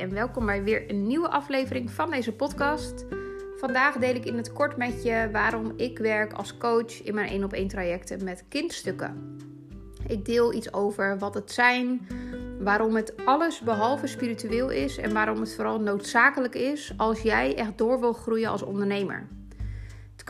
en welkom bij weer een nieuwe aflevering van deze podcast. Vandaag deel ik in het kort met je waarom ik werk als coach in mijn 1 op 1 trajecten met kindstukken. Ik deel iets over wat het zijn, waarom het alles behalve spiritueel is en waarom het vooral noodzakelijk is als jij echt door wil groeien als ondernemer.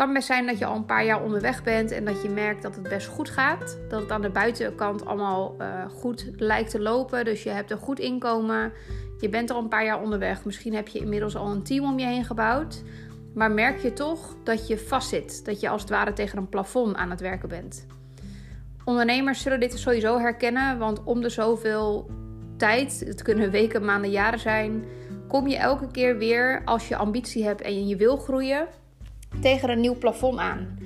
Kan best zijn dat je al een paar jaar onderweg bent en dat je merkt dat het best goed gaat. Dat het aan de buitenkant allemaal uh, goed lijkt te lopen. Dus je hebt een goed inkomen. Je bent al een paar jaar onderweg. Misschien heb je inmiddels al een team om je heen gebouwd. Maar merk je toch dat je vastzit. Dat je als het ware tegen een plafond aan het werken bent. Ondernemers zullen dit sowieso herkennen. Want om de zoveel tijd, het kunnen weken, maanden, jaren zijn, kom je elke keer weer als je ambitie hebt en je wil groeien tegen een nieuw plafond aan,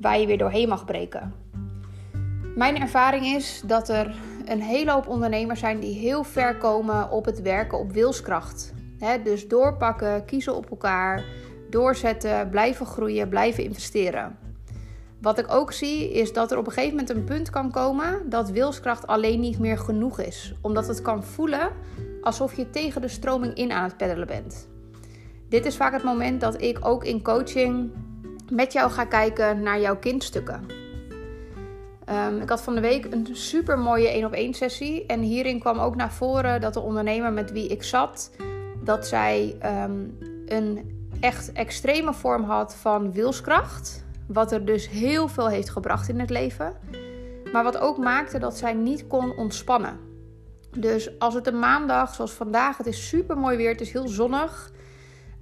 waar je weer doorheen mag breken. Mijn ervaring is dat er een hele hoop ondernemers zijn die heel ver komen op het werken op wilskracht. dus doorpakken, kiezen op elkaar, doorzetten, blijven groeien, blijven investeren. Wat ik ook zie is dat er op een gegeven moment een punt kan komen dat wilskracht alleen niet meer genoeg is, omdat het kan voelen alsof je tegen de stroming in aan het peddelen bent. Dit is vaak het moment dat ik ook in coaching met jou ga kijken naar jouw kindstukken. Um, ik had van de week een super mooie 1 op 1 sessie. En hierin kwam ook naar voren dat de ondernemer met wie ik zat, dat zij um, een echt extreme vorm had van wilskracht. Wat er dus heel veel heeft gebracht in het leven. Maar wat ook maakte dat zij niet kon ontspannen. Dus als het een maandag, zoals vandaag, het is super mooi weer, het is heel zonnig.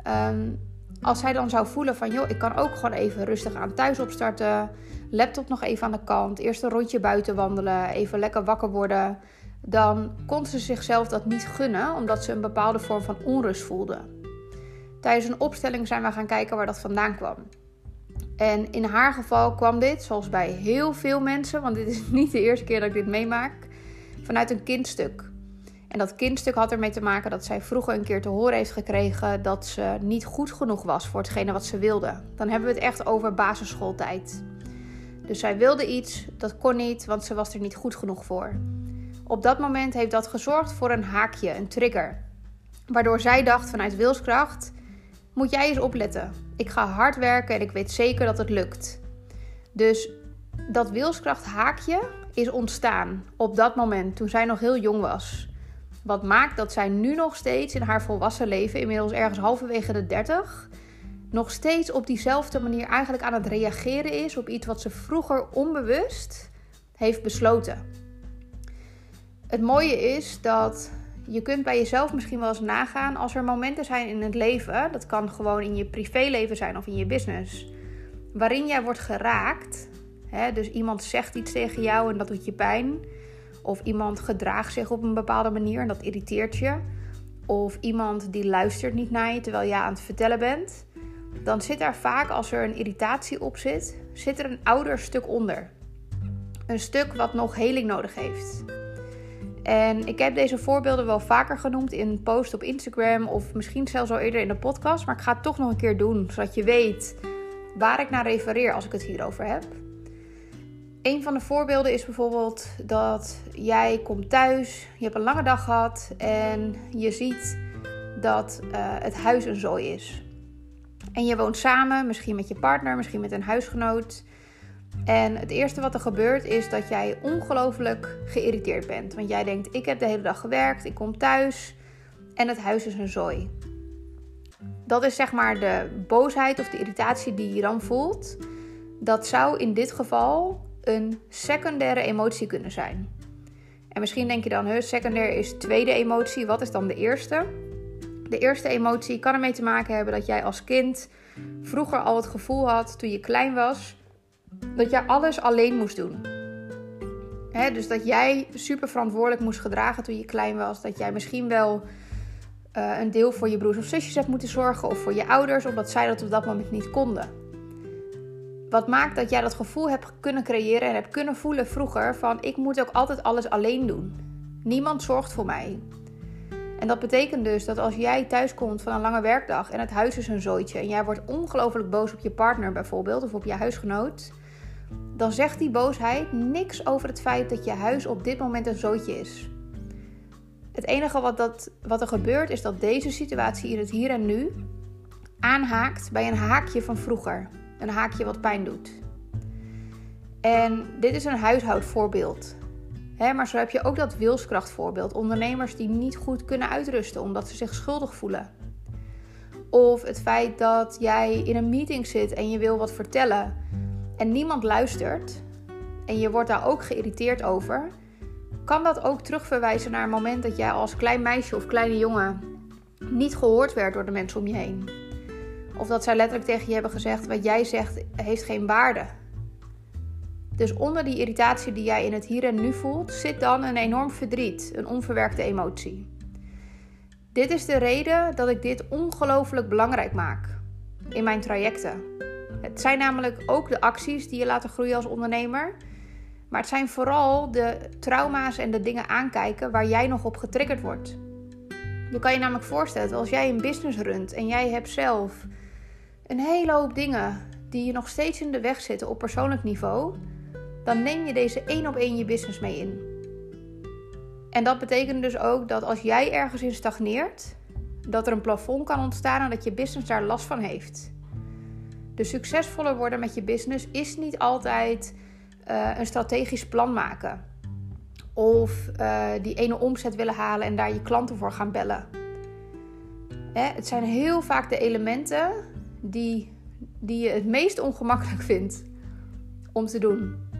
Um, als hij dan zou voelen van, joh, ik kan ook gewoon even rustig aan thuis opstarten. Laptop nog even aan de kant. Eerst een rondje buiten wandelen. Even lekker wakker worden. Dan kon ze zichzelf dat niet gunnen, omdat ze een bepaalde vorm van onrust voelde. Tijdens een opstelling zijn we gaan kijken waar dat vandaan kwam. En in haar geval kwam dit, zoals bij heel veel mensen, want dit is niet de eerste keer dat ik dit meemaak, vanuit een kindstuk. En dat kindstuk had ermee te maken dat zij vroeger een keer te horen heeft gekregen dat ze niet goed genoeg was voor hetgene wat ze wilde. Dan hebben we het echt over basisschooltijd. Dus zij wilde iets, dat kon niet, want ze was er niet goed genoeg voor. Op dat moment heeft dat gezorgd voor een haakje, een trigger. Waardoor zij dacht vanuit wilskracht: moet jij eens opletten. Ik ga hard werken en ik weet zeker dat het lukt. Dus dat wilskracht haakje is ontstaan op dat moment toen zij nog heel jong was. Wat maakt dat zij nu nog steeds in haar volwassen leven, inmiddels ergens halverwege de 30, nog steeds op diezelfde manier eigenlijk aan het reageren is op iets wat ze vroeger onbewust heeft besloten. Het mooie is dat je kunt bij jezelf misschien wel eens nagaan als er momenten zijn in het leven, dat kan gewoon in je privéleven zijn of in je business, waarin jij wordt geraakt. Hè, dus iemand zegt iets tegen jou en dat doet je pijn. Of iemand gedraagt zich op een bepaalde manier en dat irriteert je. Of iemand die luistert niet naar je terwijl jij aan het vertellen bent. Dan zit er vaak, als er een irritatie op zit, zit er een ouder stuk onder. Een stuk wat nog heling nodig heeft. En ik heb deze voorbeelden wel vaker genoemd in een post op Instagram of misschien zelfs al eerder in de podcast. Maar ik ga het toch nog een keer doen, zodat je weet waar ik naar refereer als ik het hierover heb. Een van de voorbeelden is bijvoorbeeld dat jij komt thuis, je hebt een lange dag gehad en je ziet dat uh, het huis een zooi is. En je woont samen, misschien met je partner, misschien met een huisgenoot. En het eerste wat er gebeurt is dat jij ongelooflijk geïrriteerd bent. Want jij denkt, ik heb de hele dag gewerkt, ik kom thuis en het huis is een zooi. Dat is zeg maar de boosheid of de irritatie die je dan voelt. Dat zou in dit geval een secundaire emotie kunnen zijn. En misschien denk je dan, huh, secundair is tweede emotie. Wat is dan de eerste? De eerste emotie kan ermee te maken hebben dat jij als kind vroeger al het gevoel had, toen je klein was, dat jij alles alleen moest doen. dus dat jij super verantwoordelijk moest gedragen toen je klein was. Dat jij misschien wel uh, een deel voor je broers of zusjes hebt moeten zorgen of voor je ouders, omdat zij dat op dat moment niet konden. Wat maakt dat jij dat gevoel hebt kunnen creëren en hebt kunnen voelen vroeger van ik moet ook altijd alles alleen doen. Niemand zorgt voor mij. En dat betekent dus dat als jij thuis komt van een lange werkdag en het huis is een zooitje en jij wordt ongelooflijk boos op je partner bijvoorbeeld of op je huisgenoot, dan zegt die boosheid niks over het feit dat je huis op dit moment een zootje is. Het enige wat, dat, wat er gebeurt is dat deze situatie in het hier en nu aanhaakt bij een haakje van vroeger. Een haakje wat pijn doet. En dit is een huishoudvoorbeeld. Maar zo heb je ook dat wilskrachtvoorbeeld. Ondernemers die niet goed kunnen uitrusten omdat ze zich schuldig voelen. Of het feit dat jij in een meeting zit en je wil wat vertellen en niemand luistert. En je wordt daar ook geïrriteerd over. Kan dat ook terugverwijzen naar een moment dat jij als klein meisje of kleine jongen niet gehoord werd door de mensen om je heen? Of dat zij letterlijk tegen je hebben gezegd: wat jij zegt heeft geen waarde. Dus onder die irritatie die jij in het hier en nu voelt, zit dan een enorm verdriet, een onverwerkte emotie. Dit is de reden dat ik dit ongelooflijk belangrijk maak in mijn trajecten. Het zijn namelijk ook de acties die je laten groeien als ondernemer. Maar het zijn vooral de trauma's en de dingen aankijken waar jij nog op getriggerd wordt. Je kan je namelijk voorstellen, als jij een business runt en jij hebt zelf een hele hoop dingen die je nog steeds in de weg zitten op persoonlijk niveau, dan neem je deze één op één je business mee in. En dat betekent dus ook dat als jij ergens in stagneert, dat er een plafond kan ontstaan en dat je business daar last van heeft. Dus succesvoller worden met je business is niet altijd uh, een strategisch plan maken. Of uh, die ene omzet willen halen en daar je klanten voor gaan bellen. Hè, het zijn heel vaak de elementen die, die je het meest ongemakkelijk vindt om te doen.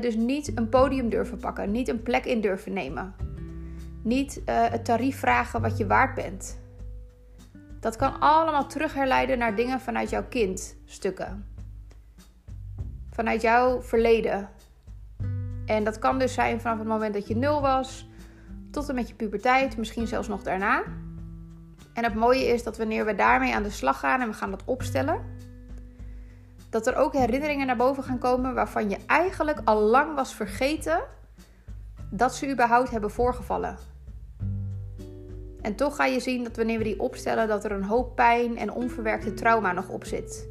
Dus niet een podium durven pakken, niet een plek in durven nemen. Niet uh, het tarief vragen wat je waard bent. Dat kan allemaal terugherleiden naar dingen vanuit jouw kindstukken. Vanuit jouw verleden. En dat kan dus zijn vanaf het moment dat je nul was, tot en met je puberteit, misschien zelfs nog daarna. En het mooie is dat wanneer we daarmee aan de slag gaan en we gaan dat opstellen, dat er ook herinneringen naar boven gaan komen waarvan je eigenlijk al lang was vergeten dat ze überhaupt hebben voorgevallen. En toch ga je zien dat wanneer we die opstellen, dat er een hoop pijn en onverwerkte trauma nog op zit.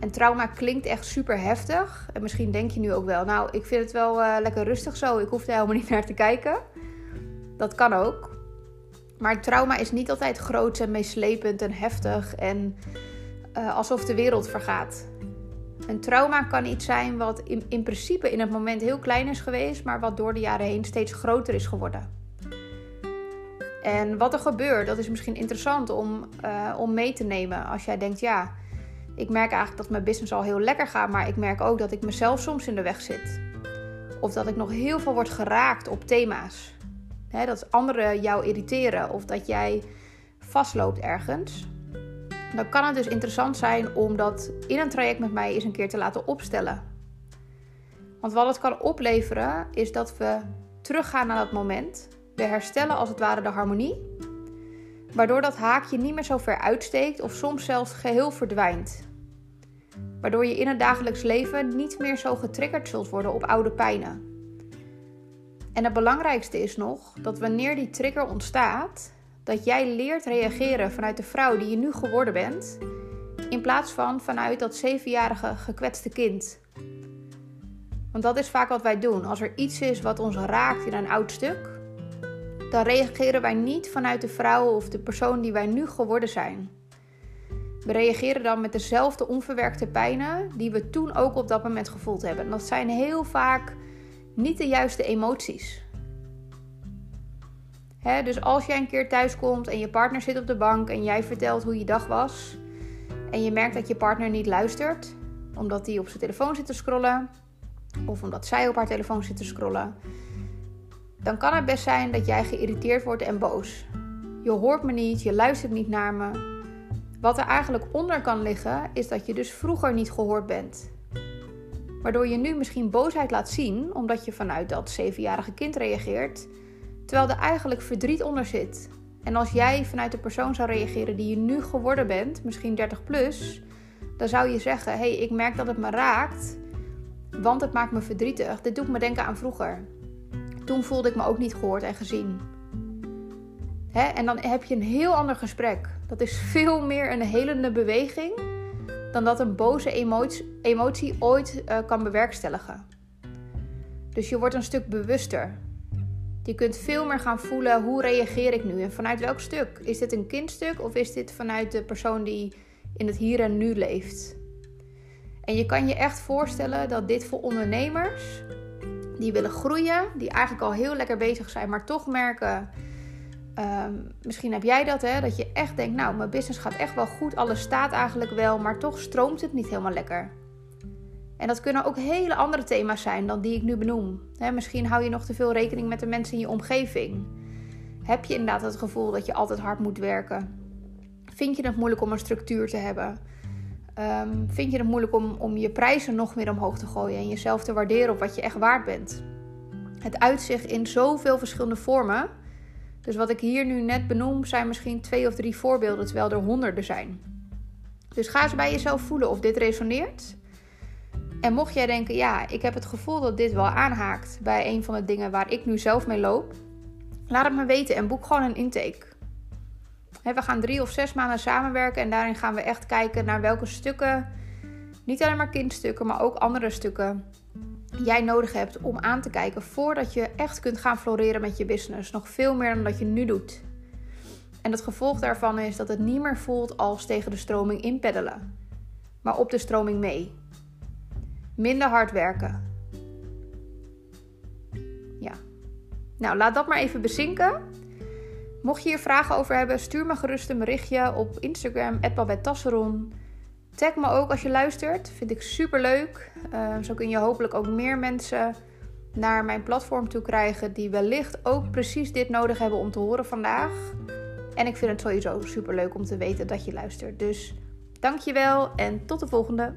En trauma klinkt echt super heftig. En misschien denk je nu ook wel, nou, ik vind het wel uh, lekker rustig zo. Ik hoef er helemaal niet naar te kijken. Dat kan ook. Maar trauma is niet altijd groot en meeslepend en heftig en uh, alsof de wereld vergaat. Een trauma kan iets zijn wat in, in principe in het moment heel klein is geweest, maar wat door de jaren heen steeds groter is geworden. En wat er gebeurt, dat is misschien interessant om, uh, om mee te nemen. Als jij denkt, ja, ik merk eigenlijk dat mijn business al heel lekker gaat, maar ik merk ook dat ik mezelf soms in de weg zit. Of dat ik nog heel veel word geraakt op thema's. He, dat anderen jou irriteren of dat jij vastloopt ergens. Dan kan het dus interessant zijn om dat in een traject met mij eens een keer te laten opstellen. Want wat het kan opleveren is dat we teruggaan naar dat moment we herstellen als het ware de harmonie, waardoor dat haakje niet meer zo ver uitsteekt of soms zelfs geheel verdwijnt. Waardoor je in het dagelijks leven niet meer zo getriggerd zult worden op oude pijnen. En het belangrijkste is nog dat wanneer die trigger ontstaat, dat jij leert reageren vanuit de vrouw die je nu geworden bent, in plaats van vanuit dat zevenjarige gekwetste kind. Want dat is vaak wat wij doen. Als er iets is wat ons raakt in een oud stuk, dan reageren wij niet vanuit de vrouw of de persoon die wij nu geworden zijn. We reageren dan met dezelfde onverwerkte pijnen die we toen ook op dat moment gevoeld hebben. En dat zijn heel vaak niet de juiste emoties. dus als jij een keer thuis komt en je partner zit op de bank en jij vertelt hoe je dag was, en je merkt dat je partner niet luistert, omdat hij op zijn telefoon zit te scrollen, of omdat zij op haar telefoon zit te scrollen, dan kan het best zijn dat jij geïrriteerd wordt en boos. Je hoort me niet, je luistert niet naar me. Wat er eigenlijk onder kan liggen, is dat je dus vroeger niet gehoord bent. Waardoor je nu misschien boosheid laat zien, omdat je vanuit dat zevenjarige kind reageert, terwijl er eigenlijk verdriet onder zit. En als jij vanuit de persoon zou reageren die je nu geworden bent, misschien 30 plus, dan zou je zeggen: Hé, hey, ik merk dat het me raakt, want het maakt me verdrietig. Dit doet me denken aan vroeger. Toen voelde ik me ook niet gehoord en gezien. Hè? En dan heb je een heel ander gesprek. Dat is veel meer een helende beweging dan dat een boze emotie, emotie ooit uh, kan bewerkstelligen. Dus je wordt een stuk bewuster. Je kunt veel meer gaan voelen hoe reageer ik nu en vanuit welk stuk. Is dit een kindstuk of is dit vanuit de persoon die in het hier en nu leeft? En je kan je echt voorstellen dat dit voor ondernemers die willen groeien, die eigenlijk al heel lekker bezig zijn, maar toch merken. Ehm, misschien heb jij dat, hè? Dat je echt denkt, nou, mijn business gaat echt wel goed, alles staat eigenlijk wel, maar toch stroomt het niet helemaal lekker. En dat kunnen ook hele andere thema's zijn dan die ik nu benoem. misschien hou je nog te veel rekening met de mensen in je omgeving. Heb je inderdaad het gevoel dat je altijd hard moet werken? Vind je het moeilijk om een structuur te hebben? Ehm, vind je het moeilijk om, om je prijzen nog meer omhoog te gooien en jezelf te waarderen op wat je echt waard bent? Het uitzicht in zoveel verschillende vormen. Dus wat ik hier nu net benoem zijn misschien twee of drie voorbeelden, terwijl er honderden zijn. Dus ga eens bij jezelf voelen of dit resoneert. En mocht jij denken, ja, ik heb het gevoel dat dit wel aanhaakt bij een van de dingen waar ik nu zelf mee loop, laat het me weten en boek gewoon een intake. We gaan drie of zes maanden samenwerken en daarin gaan we echt kijken naar welke stukken, niet alleen maar kindstukken, maar ook andere stukken, jij nodig hebt om aan te kijken voordat je echt kunt gaan floreren met je business. Nog veel meer dan dat je nu doet. En het gevolg daarvan is dat het niet meer voelt als tegen de stroming inpeddelen, maar op de stroming mee. Minder hard werken. Ja. Nou, laat dat maar even bezinken. Mocht je hier vragen over hebben, stuur me gerust een berichtje op Instagram, @babettasseron. Tag me ook als je luistert, vind ik super leuk. Uh, zo kun je hopelijk ook meer mensen naar mijn platform toe krijgen die wellicht ook precies dit nodig hebben om te horen vandaag. En ik vind het sowieso super leuk om te weten dat je luistert. Dus dankjewel en tot de volgende.